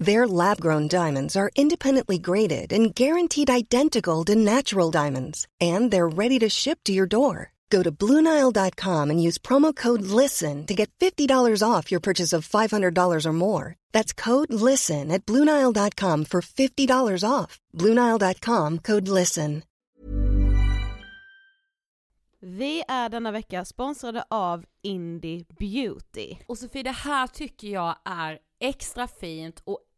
Their lab grown diamonds are independently graded and guaranteed identical to natural diamonds, and they're ready to ship to your door. Go to BlueNile.com and use promo code LISTEN to get $50 off your purchase of $500 or more. That's code LISTEN at BlueNile.com for $50 off. BlueNile.com code LISTEN. Vi är denna vecka sponsrade av Indie Beauty. Och Sofie, det här tycker jag är extra fint och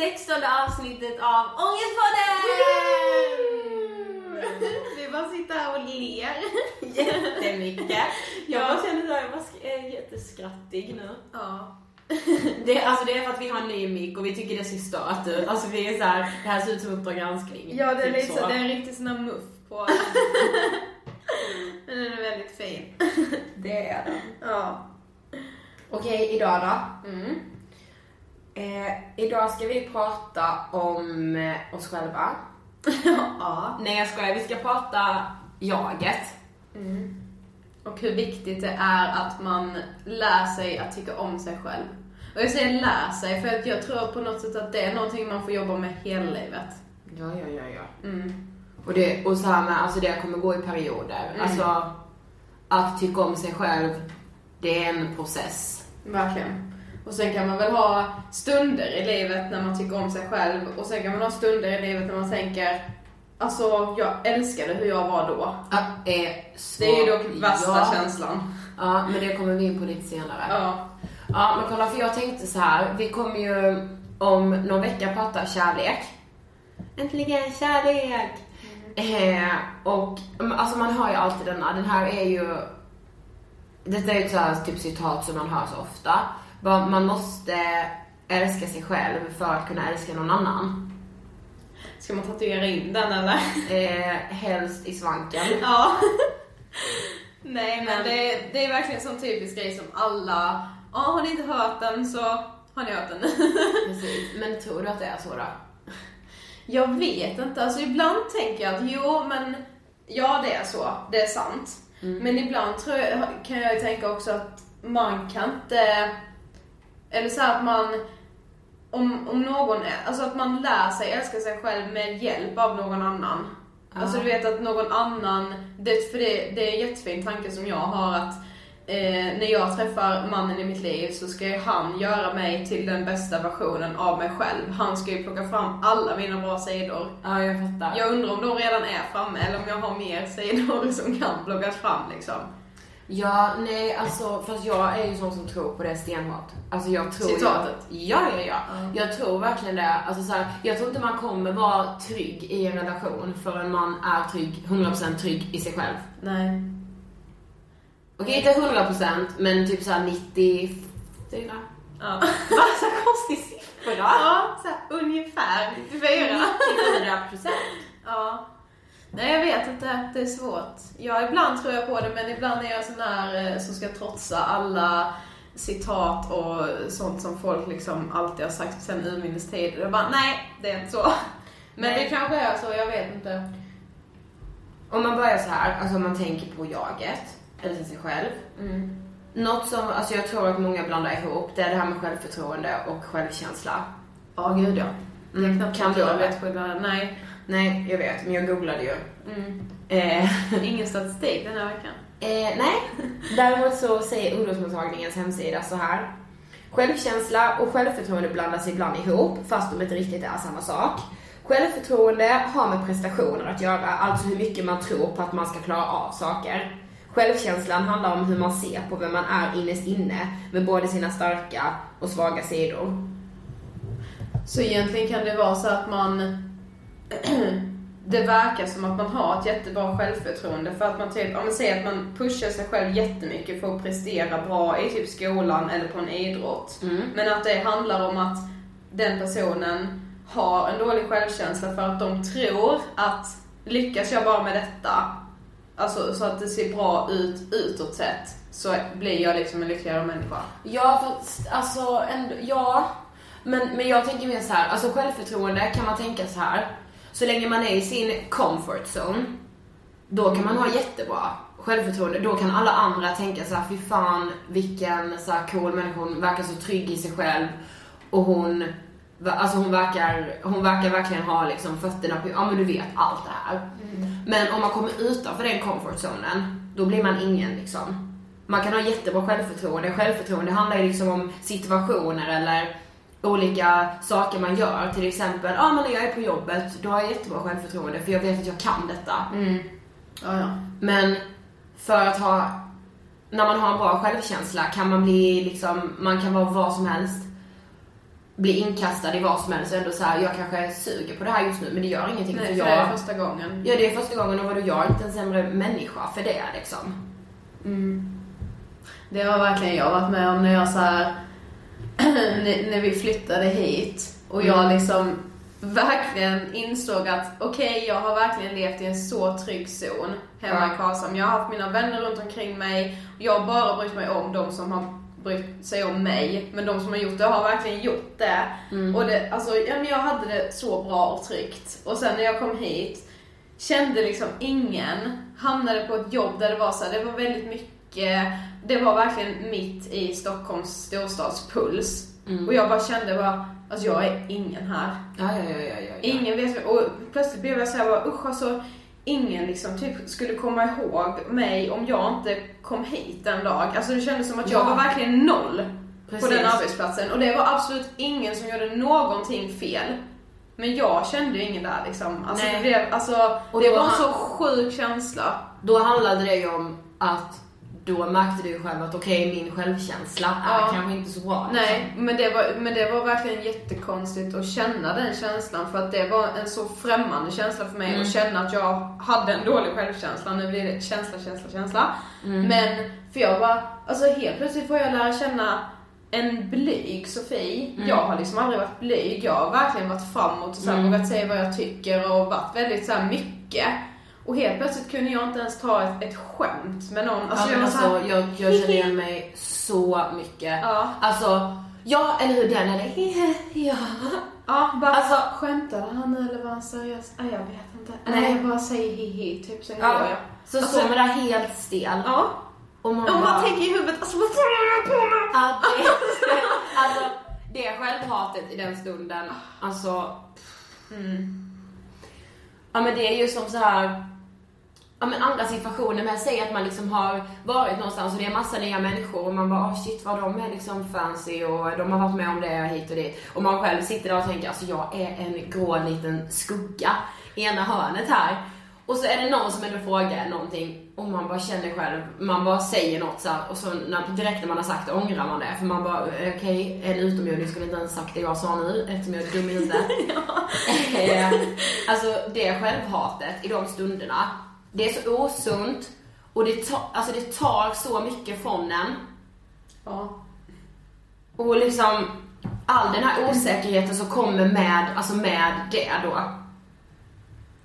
16 avsnittet av Ångestpodden! Vi bara sitter här och ler. Jättemycket. Jag bara känner att jag bara är jätteskrattig nu. Ja. Det, alltså det är för att vi har en ny mick och vi tycker det ser stört ut. Alltså vi är så här, det här ser ut som Uppdrag granskning. Ja, det är Typ lite så. Det är en riktig sån här muff på. Men den är väldigt fin. Det är det. Ja. Okej, idag då? Mm. Eh, idag ska vi prata om eh, oss själva. ja. Nej jag skojar, vi ska prata jaget. Och hur viktigt det är att man lär sig att tycka om sig själv. Och jag säger lär sig, för att jag tror på något sätt att det är någonting man får jobba med hela livet. Ja, ja, ja, ja. Mm. Och, det, och så här med, alltså det kommer gå i perioder. Alltså, att tycka om sig själv, det är en process. Verkligen. Och sen kan man väl ha stunder i livet när man tycker om sig själv och sen kan man ha stunder i livet när man tänker Alltså, jag älskade hur jag var då. Att är så, Det är ju dock värsta ja. känslan. Ja, men det kommer vi in på lite senare. Ja. Ja, men kolla, för jag tänkte så här. Vi kommer ju om någon vecka prata kärlek. Äntligen kärlek! Eh, och mm, alltså man hör ju alltid denna. Den här är ju... Detta är ju ett så här typ citat som man hör så ofta. Man måste älska sig själv för att kunna älska någon annan. Ska man tatuera in den eller? Eh, helst i svanken. Ja. Nej men det, det är verkligen en sån typisk grej som alla, ja har ni inte hört den så har ni hört den. Precis. Men tror du att det är så då? Jag vet inte, alltså ibland tänker jag att jo men, ja det är så, det är sant. Men ibland tror jag, kan jag ju tänka också att man kan inte, eller så att man, om, om någon, alltså att man lär sig älska sig själv med hjälp av någon annan. Alltså du vet att någon annan, det, för det, det är en jättefin tanke som jag har att eh, när jag träffar mannen i mitt liv så ska ju han göra mig till den bästa versionen av mig själv. Han ska ju plocka fram alla mina bra sidor. Ja, jag fattar. Jag undrar om de redan är framme eller om jag har mer sidor som kan plockas fram liksom. Ja, nej alltså fast jag är ju sån som tror på det stenhårt. Alltså jag tror Citatet? Ja, ja, ja. Jag tror verkligen det. Alltså så här, jag tror inte man kommer vara trygg i en relation förrän man är trygg, 100% trygg i sig själv. Nej. Okej, inte 100% men typ såhär 94. Ja. Vad så konstig siffra? Ja, så här, ungefär 94. 94%. Ja. Nej jag vet inte, det är svårt. Ja, ibland tror jag på det men ibland är jag sån här eh, som ska trotsa alla citat och sånt som folk liksom alltid har sagt sen urminnes tid. Jag bara, nej, det är inte så. Men Nej. det kanske är så, jag vet inte. Om man börjar så här, alltså om man tänker på jaget, eller sig själv. Något som, alltså jag tror att många blandar ihop, det är det här med självförtroende och självkänsla. Ja, gud ja. Mm, knappt kan du jag vet skillnaden. Nej. Nej, jag vet, men jag googlade ju. Mm. Eh, Ingen statistik den här veckan. Eh, nej. Däremot så säger ungdomsmottagningens hemsida så här. Självkänsla och självförtroende blandas ibland ihop, fast de inte riktigt är samma sak. Självförtroende har med prestationer att göra, alltså hur mycket man tror på att man ska klara av saker. Självkänslan handlar om hur man ser på vem man är innerst inne, med både sina starka och svaga sidor. Så egentligen kan det vara så att man det verkar som att man har ett jättebra självförtroende för att man typ, om man säger att man pushar sig själv jättemycket för att prestera bra i typ skolan eller på en idrott. Men att det handlar om att den personen har en dålig självkänsla för att de tror att lyckas jag bara med detta, alltså så att det ser bra ut utåt sett, så blir jag liksom en lyckligare människa. Ja, fast alltså ändå, ja. Men, men jag tänker mer så här, alltså självförtroende kan man tänka så här. Så länge man är i sin comfort zone, då kan man ha jättebra självförtroende. Då kan alla andra tänka så här, fy fan vilken så här cool människa, hon verkar så trygg i sig själv. Och hon alltså hon verkar, hon verkar verkligen ha liksom fötterna på, ja men du vet allt det här. Men om man kommer utanför den comfort zonen, då blir man ingen liksom. Man kan ha jättebra självförtroende. Självförtroende handlar ju liksom om situationer eller olika saker man gör. Till exempel, ja men när jag är på jobbet, då har jag jättebra självförtroende för jag vet att jag kan detta. Ja, ja. Men för att ha, när man har en bra självkänsla kan man bli liksom, man kan vara vad som helst. Bli inkastad i vad som helst och ändå så här, jag kanske suger på det här just nu men det gör ingenting Nej, för för jag... det är första gången. Ja det är första gången och vadå, jag är inte en sämre människa för det liksom. Det har verkligen jag varit med om när jag så här, när vi flyttade hit och jag Mm. liksom verkligen insåg att okej, jag har verkligen levt i en så trygg zon hemma Ja. i Karlshamn. Jag har haft mina vänner runt omkring mig. Jag har bara brytt mig om de som har brytt sig om mig. Men de som har gjort det har verkligen gjort det. Mm. Och det, alltså, jag hade det så bra och tryggt. Och sen när jag kom hit kände liksom ingen, hamnade på ett jobb där det var så här, det var väldigt mycket, det var verkligen mitt i Stockholms storstadspuls. Och jag bara kände bara, alltså jag är ingen här. Ja, ja, ja, ja, ja. Ingen vet, och plötsligt blev jag såhär bara, usch alltså, ingen liksom typ skulle komma ihåg mig om jag inte kom hit en dag. Alltså det kändes som att jag Ja. var verkligen noll Precis. på den arbetsplatsen. Och det var absolut ingen som gjorde någonting fel. Men jag kände ju ingen där liksom. Alltså Nej. det blev, alltså, Och det var en så sjuk känsla. Då handlade det ju om att då märkte du själv att okej, min självkänsla är Ja. kanske inte så bra. liksom. Nej, men det, var, men det var verkligen jättekonstigt att känna den känslan för att det var en så främmande känsla för mig Mm. att känna att jag hade en dålig självkänsla. Nu blir det känsla, känsla, känsla. Mm. Men, för jag var, alltså helt plötsligt får jag lära känna en blyg Sofie. Mm. Jag har liksom aldrig varit blyg. Jag har verkligen varit framåt och så här, Mm. vågat säga vad jag tycker och varit väldigt så här mycket. Och helt plötsligt kunde jag inte ens ta ett, ett skämt med någon. Alltså, ja, jag men var så här, alltså, jag, jag känner igen mig så mycket. Ja. Alltså, ja eller hur den eller ja. Ja, bara Alltså- skämtade han eller var han seriös? Ah, jag vet inte. Nej. Nej, jag bara säger hihi, typ så ja. gör jag. Så Alltså- står man där helt stel. Ja. Och man Och bara... man tänker i huvudet, alltså vad fan håller jag på med? att det, alltså, det självhatet i den stunden, alltså... Ja men det är ju som så här. Ja men andra situationer med, säg att man liksom har varit någonstans och det är massa nya människor och man bara oh shit vad de är liksom fancy och de har varit med om det hit och dit. Och man själv sitter där och tänker alltså jag är en grå liten skugga i ena hörnet här. Och så är det någon som ändå frågar någonting och man bara känner själv, man bara säger något så här, och så när, direkt när man har sagt det ångrar man det. För man bara, okej, en utomjording skulle inte ens sagt det jag sa nu eftersom jag är dum i huvudet. Eh, alltså det självhatet i de stunderna, det är så osunt och det, tar, alltså, det tar så mycket från en. Ja. Och liksom all den här osäkerheten som kommer med, alltså med det då.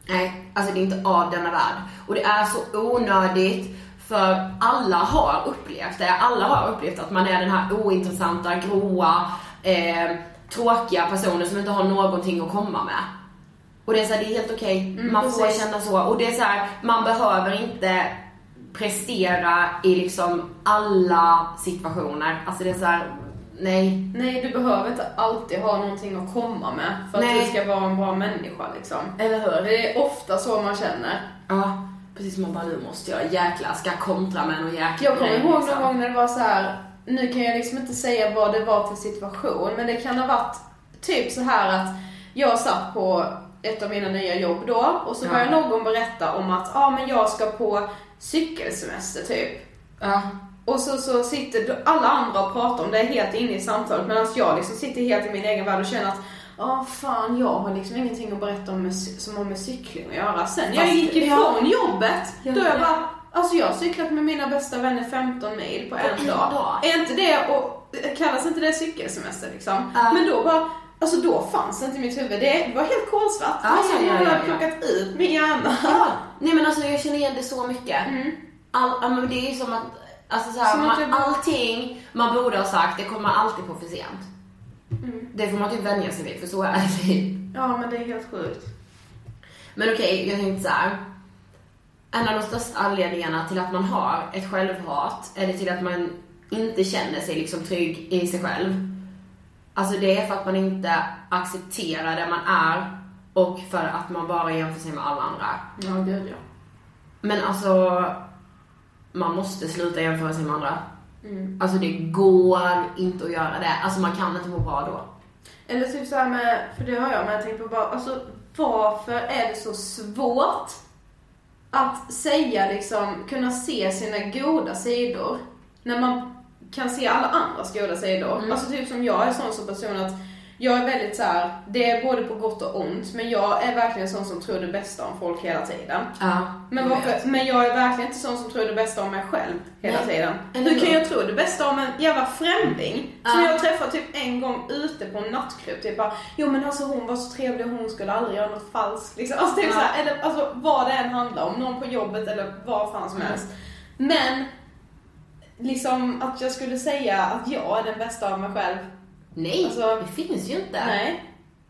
Nej, alltså det är inte av denna värld. Och det är så onödigt för alla har upplevt det. Alla har upplevt att man är den här ointressanta, gråa, eh, tråkiga personen som inte har någonting att komma med. Och det är så här, det är helt okej. man får precis. känna så. Och det är så här, man behöver inte prestera i liksom alla situationer. Alltså det är så här, nej. Nej, du behöver inte alltid ha någonting att komma med för att Nej. du ska vara en bra människa liksom. Eller hur? Det är ofta så man känner. Ja, precis som man bara, nu måste jag jäkla ska kontra med någon jäkla Jag kommer ihåg liksom. någon gång när det var så här. nu kan jag liksom inte säga vad det var för situation, men det kan ha varit typ så här att jag satt på ett av mina nya jobb då och så Ja. började någon berätta om att ja ah, men jag ska på cykelsemester typ. Ja. Och så, så sitter alla andra och pratar om det helt inne i samtalet medan jag liksom sitter helt i min egen värld och känner att Ja, fan jag har liksom ingenting att berätta om som har med cykling att göra. Sen när jag Fast- gick ifrån jobbet, Ja, då jag ja. bara, alltså jag har cyklat med mina bästa vänner 15 mil på en en dag. dag. Är inte det, och kallas inte det cykelsemester liksom? Ja. Men då bara, alltså då fanns det inte i mitt huvud. Det var helt kolsvart. Ja, det var som ja, ja, ja. plockat ut min hjärna. Ja, nej men alltså jag känner igen det så mycket. Mm. All, ja, men det är ju som att, alltså så här, man, det- allting man borde ha sagt, det kommer alltid på för sent. Mm. Det får man typ vänja sig vid, för så är det typ. Ja, men det är helt sjukt. Men okej, jag tänkte så här. En av de största anledningarna till att man har ett självhat, eller till att man inte känner sig liksom trygg i sig själv. Alltså det är för att man inte accepterar det man är och för att man bara jämför sig med alla andra. Ja, gud ja. Men alltså, man måste sluta jämföra sig med andra. Alltså det går inte att göra det. Alltså man kan inte må bra då. Eller typ så här med, för det har jag med tänkt på bara, alltså varför är det så svårt att säga liksom, kunna se sina goda sidor när man kan se alla andras goda sidor. Alltså typ som jag är sån som person att jag är väldigt så här, det är både på gott och ont, men jag är verkligen sån som tror det bästa om folk hela tiden. Ja, Men, jag varför, men jag är verkligen inte sån som tror det bästa om mig själv hela Nej. tiden. Eller Hur kan jag tro det bästa om en jävla främling som Ja. jag träffade typ en gång ute på en nattklubb? Typ bara, jo men alltså hon var så trevlig och hon skulle aldrig göra något falskt. Liksom. Alltså, typ Ja. så här, eller alltså vad det än handlar om, någon på jobbet eller vad fan som Mm. helst. Men liksom att jag skulle säga att jag är den bästa av mig själv. Nej, Alltså- det finns ju inte. Nej.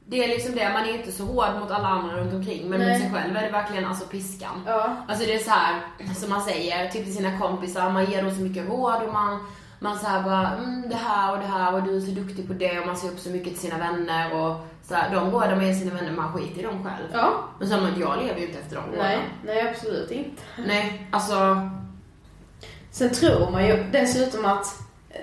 Det är liksom det, man är inte så hård mot alla andra runt omkring men Nej. mot sig själv är det verkligen alltså piskan. Ja. Alltså det är så här som man säger typ till sina kompisar, man ger dem så mycket råd och man, man så här bara mm, det här och det här och du är så duktig på det och man ser upp så mycket till sina vänner och så här, de råden man ger sina vänner, man skiter i dem själv. Ja. Men så men jag lever ju inte efter de råden. Nej, nej absolut inte. Nej, alltså Sen tror man ju dessutom att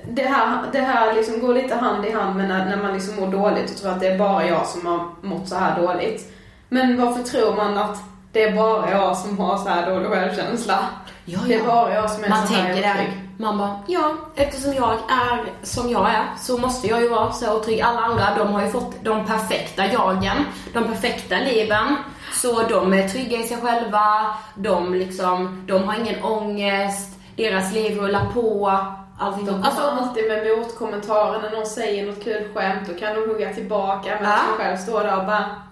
det här, det här liksom går lite hand i hand med när, när man liksom mår dåligt och tror att det är bara jag som har mått så här dåligt. Men varför tror man att det är bara jag som har så här dålig självkänsla? Ja, Det är ja. bara jag som är Man så här tänker otrygg. det. Man bara, ja, eftersom jag är som jag är så måste jag ju vara så otrygg. Alla andra, de har ju fått de perfekta jagen, de perfekta liven. Så de är trygga i sig själva, de liksom, de har ingen ångest, deras liv rullar på. Allting. De Alltså, alltid med motkommentarer när någon säger något kul skämt, då kan de hugga tillbaka medan Ja. man själv står där och bara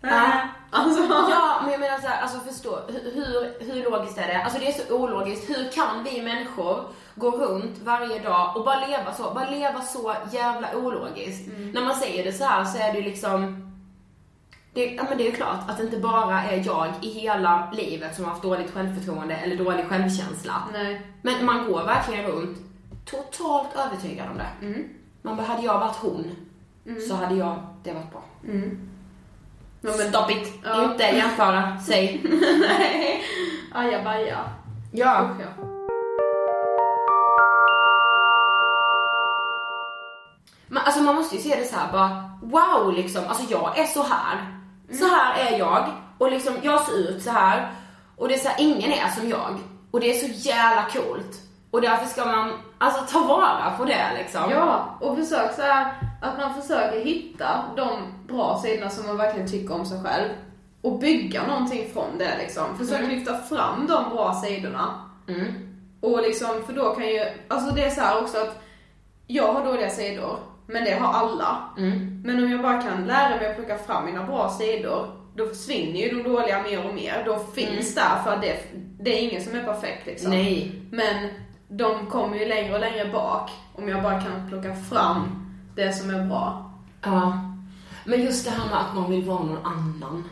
Ja. Alltså, Ja, men jag menar såhär, alltså förstå, hur, hur, logiskt är det? Alltså det är så ologiskt. Hur kan vi människor gå runt varje dag och bara leva så, bara leva så jävla ologiskt? När man säger det så här så är det ju liksom det, ja, men det är klart att det inte bara är jag i hela livet som har haft dåligt självförtroende eller dålig självkänsla. nej. Men man går verkligen runt totalt övertygad om det. Man bara, hade jag varit hon så hade jag, det varit bra. Ja, men, Stop it! Ja. Inte jämföra, säg. nej. Ajabaja. Ja. Usch, ja. Men alltså man måste ju se det så här bara, wow liksom, alltså jag är så här. Så här är jag. Och liksom jag ser ut så här. Och det är så här, ingen är som jag. Och det är så jävla coolt. Och därför ska man, alltså ta vara på det liksom. Ja, och försök så här, att man försöker hitta de bra sidorna som man verkligen tycker om sig själv. Och bygga någonting från det liksom. Försök lyfta fram de bra sidorna. Mm. Och liksom, för då kan ju, alltså det är så här också att jag har dåliga sidor, men det har alla. Mm. Men om jag bara kan lära mig att plocka fram mina bra sidor, då försvinner ju de dåliga mer och mer. Då finns där för att det, det är ingen som är perfekt liksom. Nej. Men de kommer ju längre och längre bak om jag bara kan plocka fram det som är bra. Ja. Men just det här med att man vill vara någon annan.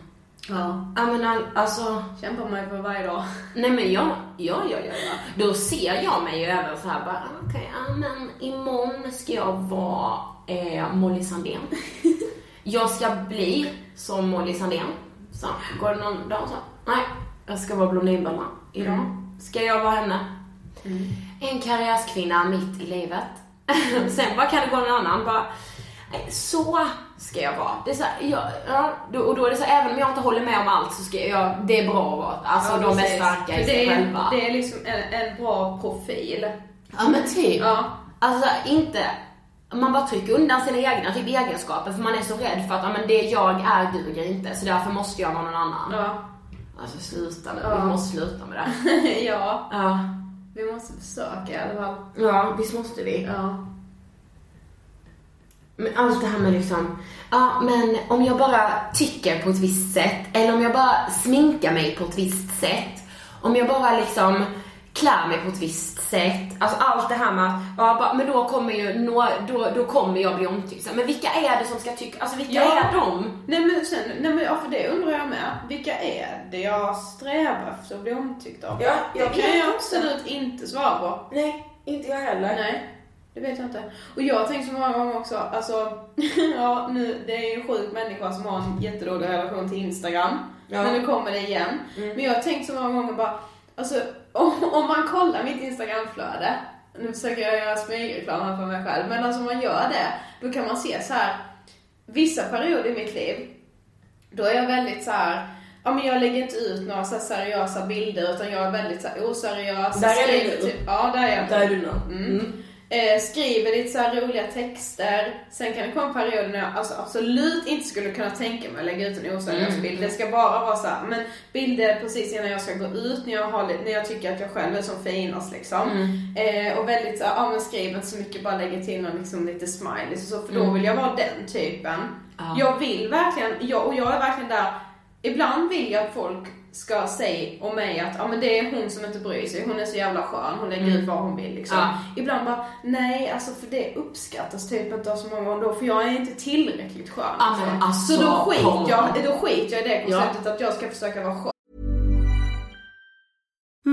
Ja. Jag menar, alltså. Kämpar man ju för varje dag. Nej men jag, ja, ja, ja, ja. Då ser jag mig ju även så här bara, okej, ja men imorgon ska jag vara eh, Molly Sandén. jag ska bli som Molly Sandén. Så går det någon dag så, nej, jag ska vara Blondinbella idag. Ska jag vara henne? En karriärskvinna mitt i livet. Sen bara kan det gå någon annan bara, så ska jag vara. Det är så här, ja, ja, och då är det så här, även om jag inte håller med om allt så ska jag, det är bra att vara, alltså Ja, de är starka i sig det är, själva. Det är liksom en, en bra profil. Ja men typ. Ja. Alltså inte, man bara trycker undan sina egna typ egenskaper för man är så rädd för att ja, men det jag är duger inte så därför måste jag vara någon annan. Ja. Alltså sluta nu, Ja. vi måste sluta med det. ja. Ja, Vi måste försöka i alla fall. ja visst måste vi. Ja. Men allt det här med liksom, ja men om jag bara tycker på ett visst sätt, eller om jag bara sminkar mig på ett visst sätt, om jag bara liksom klär mig på ett visst sätt, alltså allt det här med att, ja bara, men då kommer ju, nå, då, då kommer jag bli omtyckt. Men vilka är det som ska tycka, alltså vilka Ja. är de? Nej men sen, nej men ja, för det undrar jag med. Vilka är det jag strävar efter att bli omtyckt av? Ja, det jag kan vet jag absolut inte svara på. Nej, inte jag heller. Nej. Det vet jag inte. Och jag har tänkt så många gånger också, alltså, ja nu, det är ju en sjuk människa som har en jättedålig relation till Instagram. Ja. Men nu kommer det igen. Mm. Men jag har tänkt så många gånger bara, alltså om, om man kollar mitt Instagramflöde, nu försöker jag göra smygreklam här för mig själv, men alltså om man gör det, då kan man se så här vissa perioder i mitt liv, då är jag väldigt så här. Ja men jag lägger inte ut några så seriösa bilder utan jag är väldigt så oseriös. Där är du. Typ, ja, där är jag. Där är du nu. Mm. Eh, skriver lite så roliga texter. Sen kan det komma perioder när jag alltså, absolut inte skulle kunna tänka mig att lägga ut en oseriös Mm. bild. Det ska bara vara så här, men bilder precis innan jag ska gå ut, när jag, har, när jag tycker att jag själv är som finast liksom. Mm. Eh, och väldigt så här, ja men skriv inte så mycket, bara lägger till någon liksom lite smileys och så, för då Mm. vill jag vara den typen. Ja. Jag vill verkligen, jag, och jag är verkligen där, ibland vill jag att folk ska säga om mig att ja men det är hon som inte bryr sig, hon är så jävla skön, hon lägger ut vad hon vill liksom. Ja. Ibland bara, nej alltså för det uppskattas typ inte av så många ändå, för jag är inte tillräckligt skön. Ja, liksom. alltså, så då skiter, jag, då skiter jag i det Ja. konceptet att jag ska försöka vara skön.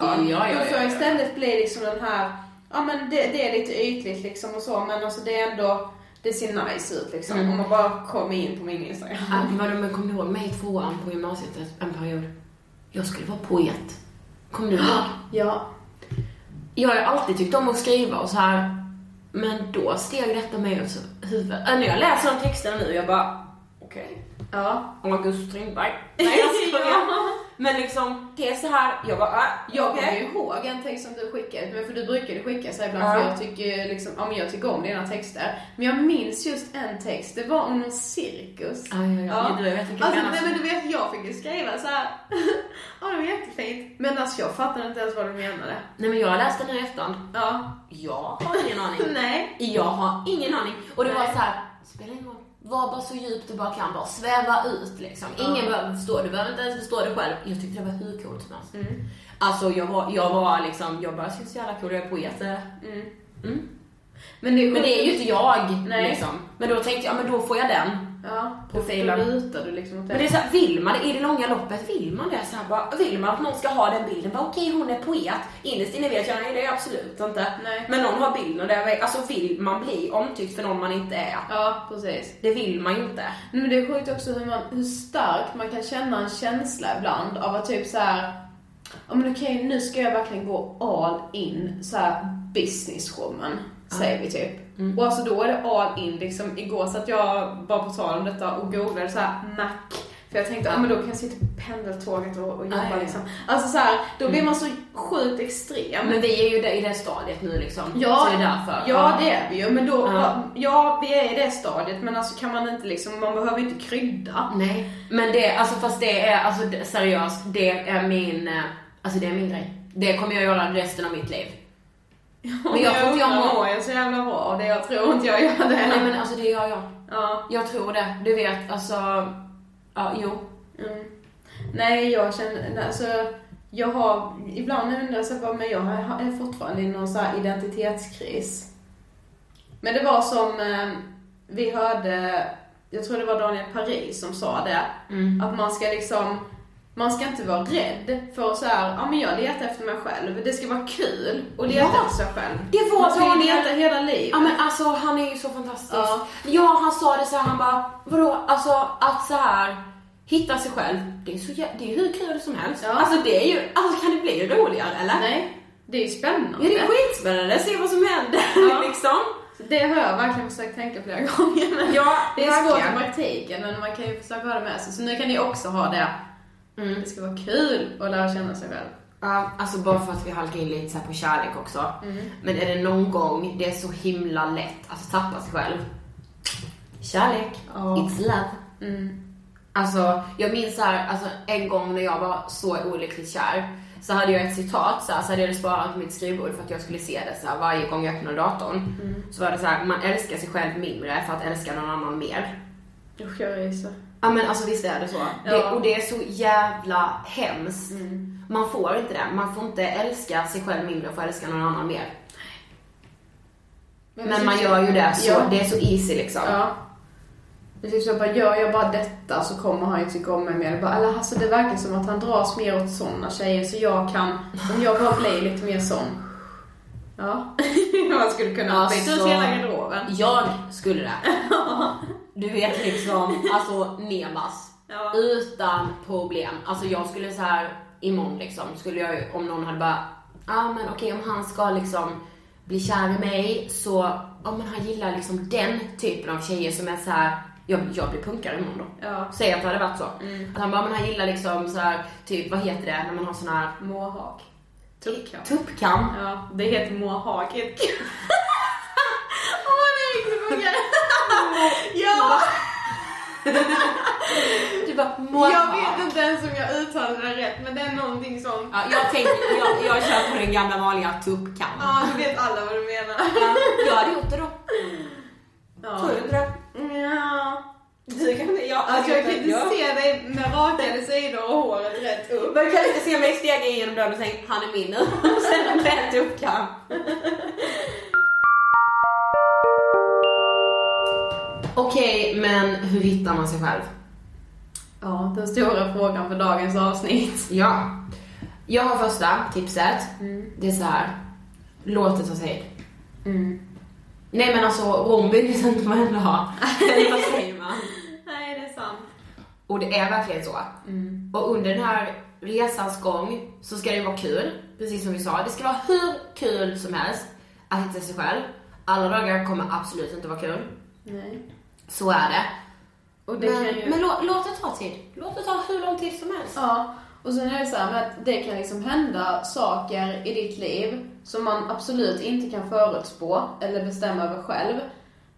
Ja, ja, ja, Då får istället bli liksom den här, ja men det, det är lite ytligt liksom och så, men alltså det är ändå, det ser nice ut liksom. Mm. Om man bara kommer in på min Instagram. Men kommer du ihåg mig i tvåan på gymnasiet en period? Jag skulle vara poet. Kommer du ihåg? Ja. Jag har alltid tyckt om att skriva och så här. Men då steg detta mig åt huvudet. Äh, när jag läser de texterna nu, jag bara, okej. Ja. August Strindberg. Nej, jag skojar. Men liksom, det är så här, jag bara, äh, Jag okej. kommer ju ihåg en text som du skickade, men för du brukar ju skicka så ibland Ja. för jag tycker liksom, ja men jag tycker om dina texter. Men jag minns just en text, det var om någon cirkus. Ja, ja, ja. Du vet vilken Alltså, jag nej men du vet, jag fick ju skriva så här. ja det var jättefint. Men alltså jag fattade inte ens vad du menade. Nej men jag läste den i efterhand. Ja. Jag har ingen aning. Nej. Jag har ingen aning. Och det var Nej. så här, spelar ingen roll. Var bara så djupt du bara kan, bara sväva ut liksom. Ingen behöver förstå, du behöver inte ens förstå det själv. Jag tyckte det var hur coolt som helst. Mm. Alltså jag var, jag var liksom, jag bara så jävla cool, jag är poet. Mm. Mm. Men det är, Men det är ju inte jag Nej. liksom. Men då tänkte jag, men då får jag den. Ja, Profilen. Då lutar du liksom åt det. Men det är så här, vill man det i det långa loppet, vill man det så här, bara, vill man att någon ska ha den bilden, bara okej hon är poet, innerst inne vet jag, nej det är jag absolut inte. Nej. Men någon har bilden där, alltså vill man bli omtyckt för någon man inte är? Ja, precis. Det vill man ju inte. Men det är sjukt också hur, man, hur starkt man kan känna en känsla ibland av att typ så här. Ja men okej, nu ska jag verkligen gå all in, så här businesswoman, säger vi typ. Och alltså då är det all in liksom. Igår satt jag bara på tal om detta och googlade så här Mac. För jag tänkte, ja men då kan jag sitta på pendeltåget och, och jobba ja, ja. liksom. Alltså så här, då blir man så sjukt extrem. Men vi är ju där, i det stadiet nu liksom. Ja, så det är därför. ja det är vi ju. Men då, Ja. ja. vi är i det stadiet men alltså kan man inte liksom, man behöver inte krydda. Nej. Men det, alltså fast det är, alltså seriöst, det är min, eh, alltså det är min grej. Det kommer jag göra resten av mitt liv. Men jag tror inte jag mår... mår jag så jävla bra och det jag tror inte jag gör det. Nej men alltså det gör jag. Ja. Jag tror det. Du vet, alltså, ja jo. Mm. Nej, jag känner, alltså, jag har, ibland undrar jag så här, men jag är fortfarande i någon så här identitetskris. Men det var som eh, vi hörde, jag tror det var Daniel Paris som sa det, att man ska liksom, man ska inte vara rädd för att så här, ja men jag letar efter mig själv. Det ska vara kul att leta Ja, efter sig själv. det var man ska ju leta hela livet. Ja men alltså han är ju så fantastisk. Ja. Ja, han sa det så här, han bara, vadå, alltså att så här hitta sig själv, det är, så, det är ju hur kul som helst. Ja. Alltså det är ju, alltså kan det bli roligare eller? Nej, det är ju spännande. Ja, det är skitspännande, se vad som händer Ja. liksom. Det har jag verkligen försökt tänka flera gånger. Men Ja, det är svårt i verkligen. praktiken, men man kan ju försöka ha det med sig. Så nu kan ni också ha det. Mm. Det ska vara kul att lära känna sig själv. Ja, alltså bara för att vi halkar in lite så på kärlek också. Men är det någon gång det är så himla lätt att tappa sig själv? Kärlek. Ja. It's love. Mm. Alltså, jag minns så här, alltså en gång när jag var så olyckligt kär så hade jag ett citat så, här, så hade jag det sparat på mitt skrivbord för att jag skulle se det så här, varje gång jag öppnade datorn. Så var det så här, man älskar sig själv mindre för att älska någon annan mer. Usch, jag ryser. Ja men alltså visst är det så. Det, Ja. och det är så jävla hemskt. Man får inte det. Man får inte älska sig själv mindre för att älska någon annan mer. Men man gör ju det så, Ja. det är så easy liksom. Ja. Det är typ så bara, gör jag bara detta så kommer han ju tycka om mig mer. Bara, eller alltså det verkar som att han dras mer åt sådana tjejer så jag kan, om jag bara blir lite mer sån. Ja. Man skulle kunna Alltså- byta ut hela garderoben. Jag skulle det. Du vet liksom, alltså Nemas. Ja. Utan problem. Alltså jag skulle så här imorgon liksom, skulle jag ju- om någon hade bara, ja ah, men okej om han ska liksom bli kär i mig så, ja men han gillar liksom den typen av tjejer som är så här. Jag, jag blir punkare imorgon då. Ja. Säg att det hade varit så. Att han bara, men han gillar liksom så här, typ vad heter det när man har sån här Mohawk. Tuppkam. tuppkam. Ja, det heter mohawk. Åh, man är riktigt punkare. Ja! Du bara, Jag vet inte ens om jag uttalade det rätt, men det är någonting som... Ja, jag tänker, jag, jag kör på den gamla vanliga tuppkam. Ja, du vet alla vad du menar. Ja, jag hade gjort det då. Ja. Tror du inte det? Ja. Du kan inte, jag, Alltså jag kan inte se dig med rakade sidor och håret rätt upp. Man kan inte se mig stega igenom dörren och säga han är min nu. Och sen rätt uppkam. Okej, men hur hittar man sig själv? Ja, den stora frågan för dagens avsnitt. Ja. Jag har första tipset. Det är så här. Låt det ta tid. Nej men alltså, Rom byggs inte på en dag. Eller vad säger man? Nej, det är sant. Och det är verkligen så. Och under den här resans gång så ska det vara kul, precis som vi sa. Det ska vara hur kul som helst att hitta sig själv. Alla dagar kommer absolut inte vara kul. Nej. Så är det. Det men ju... men låt, låt det ta tid. Låt det ta hur lång tid som helst. Ja, och sen är det så här att det kan liksom hända saker i ditt liv som man absolut inte kan förutspå eller bestämma över själv.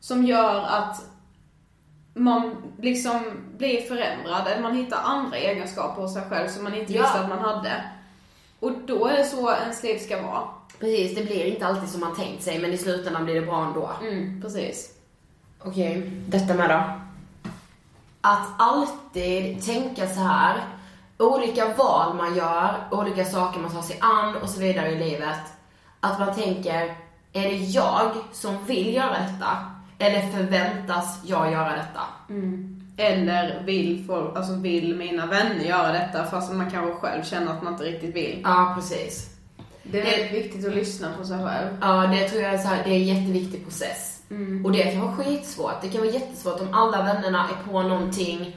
Som gör att man liksom blir förändrad eller man hittar andra egenskaper hos sig själv som man inte Ja. visste att man hade. Och då är det så ens liv ska vara. Precis, det blir inte alltid som man tänkt sig men i slutändan blir det bra ändå. Mm, precis. Okej, detta med då. Att alltid tänka så här. Olika val man gör, olika saker man tar sig an och så vidare i livet. Att man tänker, är det jag som vill göra detta? Eller förväntas jag göra detta? Eller vill, folk, alltså vill mina vänner göra detta fast man kanske själv känner att man inte riktigt vill. Ja, precis. Det är väldigt viktigt att lyssna på sig själv. Ja, det tror jag är, så här, det är en jätteviktig process. Och det kan vara skitsvårt. Det kan vara jättesvårt om alla vännerna är på någonting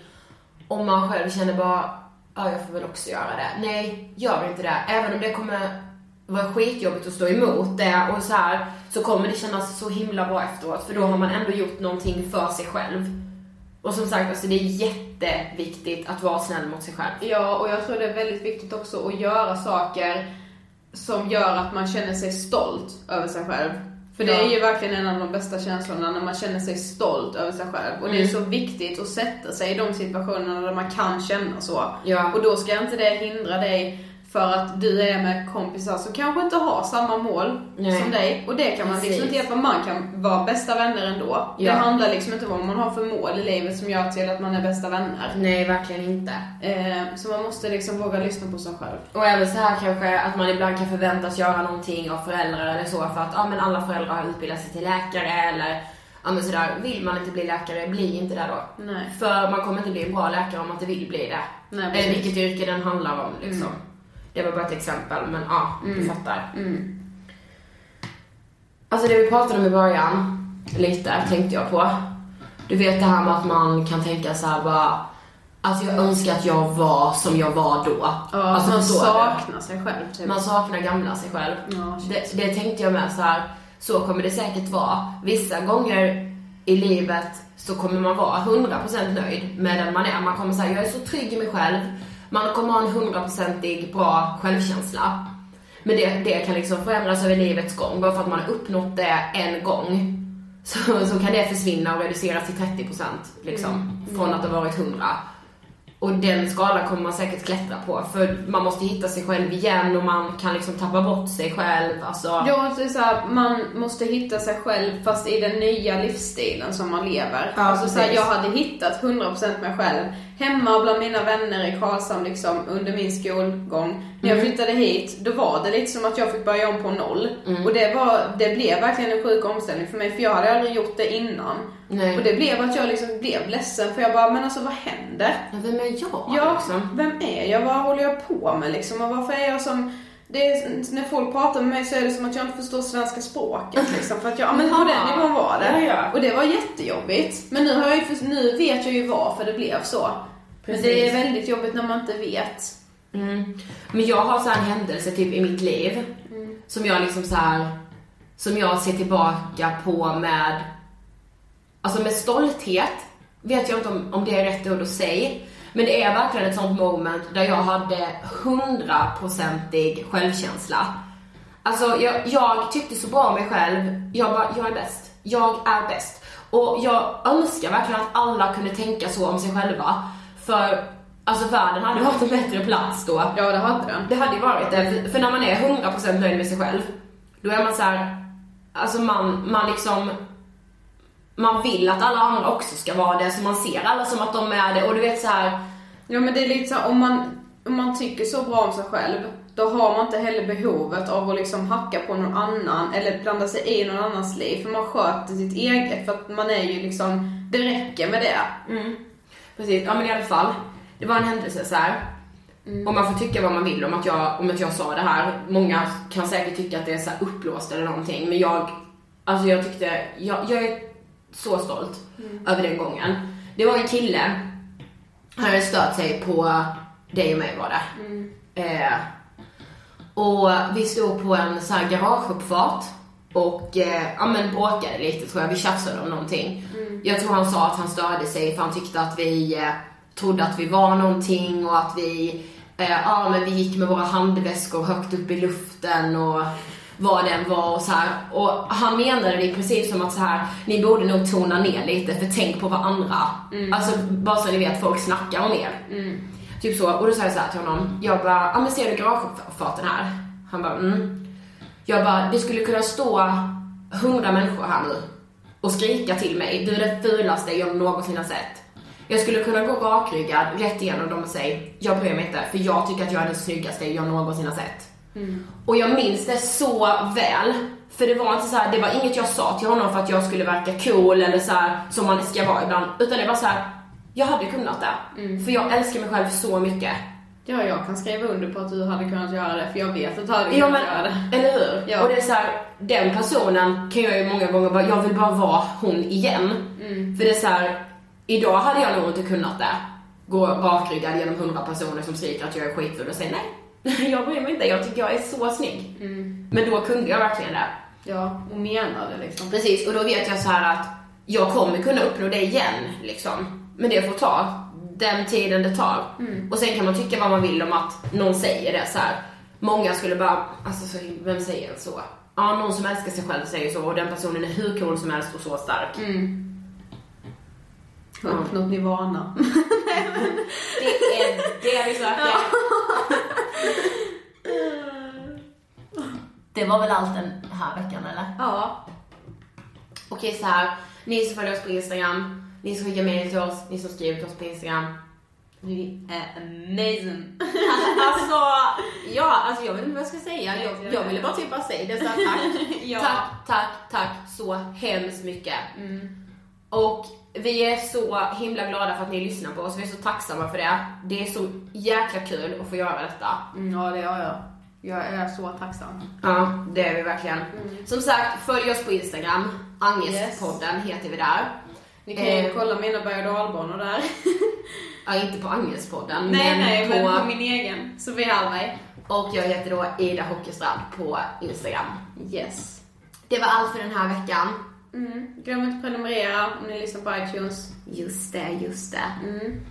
och man själv känner bara, ja jag får väl också göra det. Nej, gör inte det. Även om det kommer vara skitjobbigt att stå emot det och så här, så kommer det kännas så himla bra efteråt. För då har man ändå gjort någonting för sig själv. Och som sagt, alltså det är jätteviktigt att vara snäll mot sig själv. Ja, och jag tror det är väldigt viktigt också att göra saker som gör att man känner sig stolt över sig själv. För det är ju verkligen en av de bästa känslorna när man känner sig stolt över sig själv. Och det är så viktigt att sätta sig i de situationerna där man kan känna så. Ja. Och då ska inte det hindra dig för att du är med kompisar som kanske inte har samma mål Nej. som dig. Och det kan man liksom Precis. inte hjälpa. Man kan vara bästa vänner ändå. Det Ja. handlar liksom inte om vad man har för mål i livet som gör till att man är bästa vänner. Nej, verkligen inte. Eh, så man måste liksom våga lyssna på sig själv. Och även så här kanske att man ibland kan förväntas göra någonting av föräldrar eller så för att ja, men alla föräldrar har utbildat sig till läkare eller ja, men sådär. Vill man inte bli läkare, bli inte det då. Nej. För man kommer inte bli en bra läkare om man inte vill bli det. Nej, eller precis. vilket yrke den handlar om liksom. Det var bara ett exempel men ja, du fattar. Mm. Alltså det vi pratade om i början, lite tänkte jag på. Du vet det här med att man kan tänka så här bara Alltså jag önskar att jag var som jag var då. Ja, alltså, man saknar sig själv typ. Man saknar gamla sig själv. Ja, det, det tänkte jag med så här. så kommer det säkert vara. Vissa gånger i livet så kommer man vara 100% nöjd med den man är. Man kommer säga, jag är så trygg i mig själv. Man kommer ha en 100%ig bra självkänsla. Men det, det kan liksom förändras över livets gång. Bara för att man har uppnått det en gång så, så kan det försvinna och reduceras till 30% liksom. Från att det har varit 100. Och den skalan kommer man säkert klättra på för man måste hitta sig själv igen och man kan liksom tappa bort sig själv. Alltså, Ja, det är så här, man måste hitta sig själv fast i den nya livsstilen som man lever. Ja, alltså så här, jag hade hittat 100% mig själv hemma bland mina vänner i Karlshamn liksom under min skolgång. När Mm. jag flyttade hit, då var det lite som att jag fick börja om på noll. Och det, var, det blev verkligen en sjuk omställning för mig för jag hade aldrig gjort det innan. Nej. Och det blev att jag liksom blev ledsen för jag bara, men alltså vad händer? Ja, vem är jag Ja, liksom? vem är jag? Vad håller jag på med liksom? Och varför är jag som... Det är, när folk pratar med mig så är det som att jag inte förstår svenska språket liksom. För att jag, ja, men på den nivån var det. Ja, ja. Och det var jättejobbigt. Men nu, har jag ju, nu vet jag ju varför det blev så. Men Precis. det är väldigt jobbigt när man inte vet. Mm. Men jag har så här en händelse typ i mitt liv som jag liksom så här som jag ser tillbaka på med alltså med stolthet. Vet jag inte om, om det är rätt ord att säga. Men det är verkligen ett sånt moment där jag hade hundraprocentig självkänsla. Alltså jag, jag tyckte så bra om mig själv. Jag bara, jag är bäst. Jag är bäst. Och jag önskar verkligen att alla kunde tänka så om sig själva. För alltså världen hade varit en bättre plats då. Ja, det hade den. Det hade ju varit det. För, när man är 100% nöjd med sig själv, då är man så här, alltså man, man liksom, man vill att alla andra också ska vara det, så man ser alla som att de är det. Och du vet så här, Ja, men det är lite så här, om man, om man tycker så bra om sig själv, då har man inte heller behovet av att liksom hacka på någon annan eller blanda sig i någon annans liv. För man sköter sitt eget, för att man är ju liksom, det räcker med det. Precis, ja men i alla fall. Det var en händelse så här. Och man får tycka vad man vill om att, jag, om att jag sa det här. Många kan säkert tycka att det är så här uppblåst eller någonting. Men jag, alltså jag tyckte, jag, jag är så stolt över den gången. Det var en kille, han hade stört sig på dig och mig var det. Eh, och vi stod på en så här garageuppfart och eh, ja, men bråkade lite tror jag. Vi tjafsade om någonting. Jag tror han sa att han störde sig för han tyckte att vi eh, trodde att vi var någonting och att vi, eh, ja men vi gick med våra handväskor högt upp i luften och vad den var och så här. Och han menade det i princip som att så här, ni borde nog tona ner lite för tänk på vad andra, alltså bara så ni vet folk snackar om er. Typ så. Och då sa jag så till honom. Jag bara, ja men ser du garageuppfarten här? Han bara, mm. Jag bara, det skulle kunna stå hundra människor här nu och skrika till mig. Du är det fulaste jag någonsin har sett. Jag skulle kunna gå rakryggad rätt igenom dem och säga, jag bryr mig inte för jag tycker att jag är den snyggaste jag någonsin har sett. Och jag minns det så väl. För det var inte så här, det var inget jag sa till honom för att jag skulle verka cool eller så här, som man ska vara ibland. Utan det var så här, jag hade kunnat det. För jag älskar mig själv så mycket. Ja, jag kan skriva under på att du hade kunnat göra det, för jag vet att du hade Ja kunnat men, göra det. eller hur? Ja. Och det är så här, den personen kan jag ju många gånger bara, jag vill bara vara hon igen. För det är så här, idag hade jag nog inte kunnat det. Gå rakryggad genom hundra personer som skriker att jag är skitfull och säga nej. Jag bryr mig inte, jag tycker jag är så snygg. Men då kunde jag verkligen det. Ja, och menade liksom. Precis, och då vet jag så här att jag kommer kunna uppnå det igen liksom. Men det får ta den tiden det tar. Och sen kan man tycka vad man vill om att någon säger det så här. Många skulle bara, alltså så, vem säger så? Ja, någon som älskar sig själv säger så och den personen är hur cool som helst och så stark. Har uppnått nirvana. Det är det vi söker. Det var väl allt den här veckan eller? Ja. Okej så här. ni som följer oss på Instagram, ni som skickar mejl till oss, ni som skriver till oss på Instagram. Vi är amazing. alltså, ja, alltså jag vet inte vad jag ska säga. Jag, jag ville bara typ bara säga det så här, tack. Ja. Tack, tack, tack så hemskt mycket. Mm. Och vi är så himla glada för att ni lyssnar på oss. Vi är så tacksamma för det. Det är så jäkla kul att få göra detta. Mm, ja, det gör jag. Jag är så tacksam. Ja, det är vi verkligen. Som sagt, följ oss på Instagram. Angestpodden heter vi där. Ni kan ju Eh. kolla mina berg och dalbanor där. Ja, inte på Angestpodden, nej, men, nej, på... men på min egen. Sofia Hallberg. Och jag heter då Ida Hockestrand på Instagram. Yes. Det var allt för den här veckan. Mm. Glöm inte att prenumerera om ni lyssnar på iTunes. Just det, just det. Mm.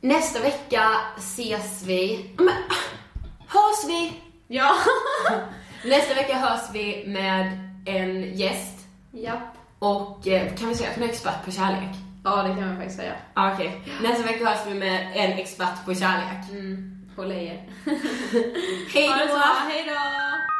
Nästa vecka ses vi... Men, hörs vi? Ja. Nästa vecka hörs vi med en gäst. Japp. Och eh, kan vi säga att hon är expert på kärlek? Ja, det kan vi faktiskt säga. Ja, Okej. Nästa vecka hörs vi med en expert på kärlek. Mm. Håll i er. Hej då! Hej då!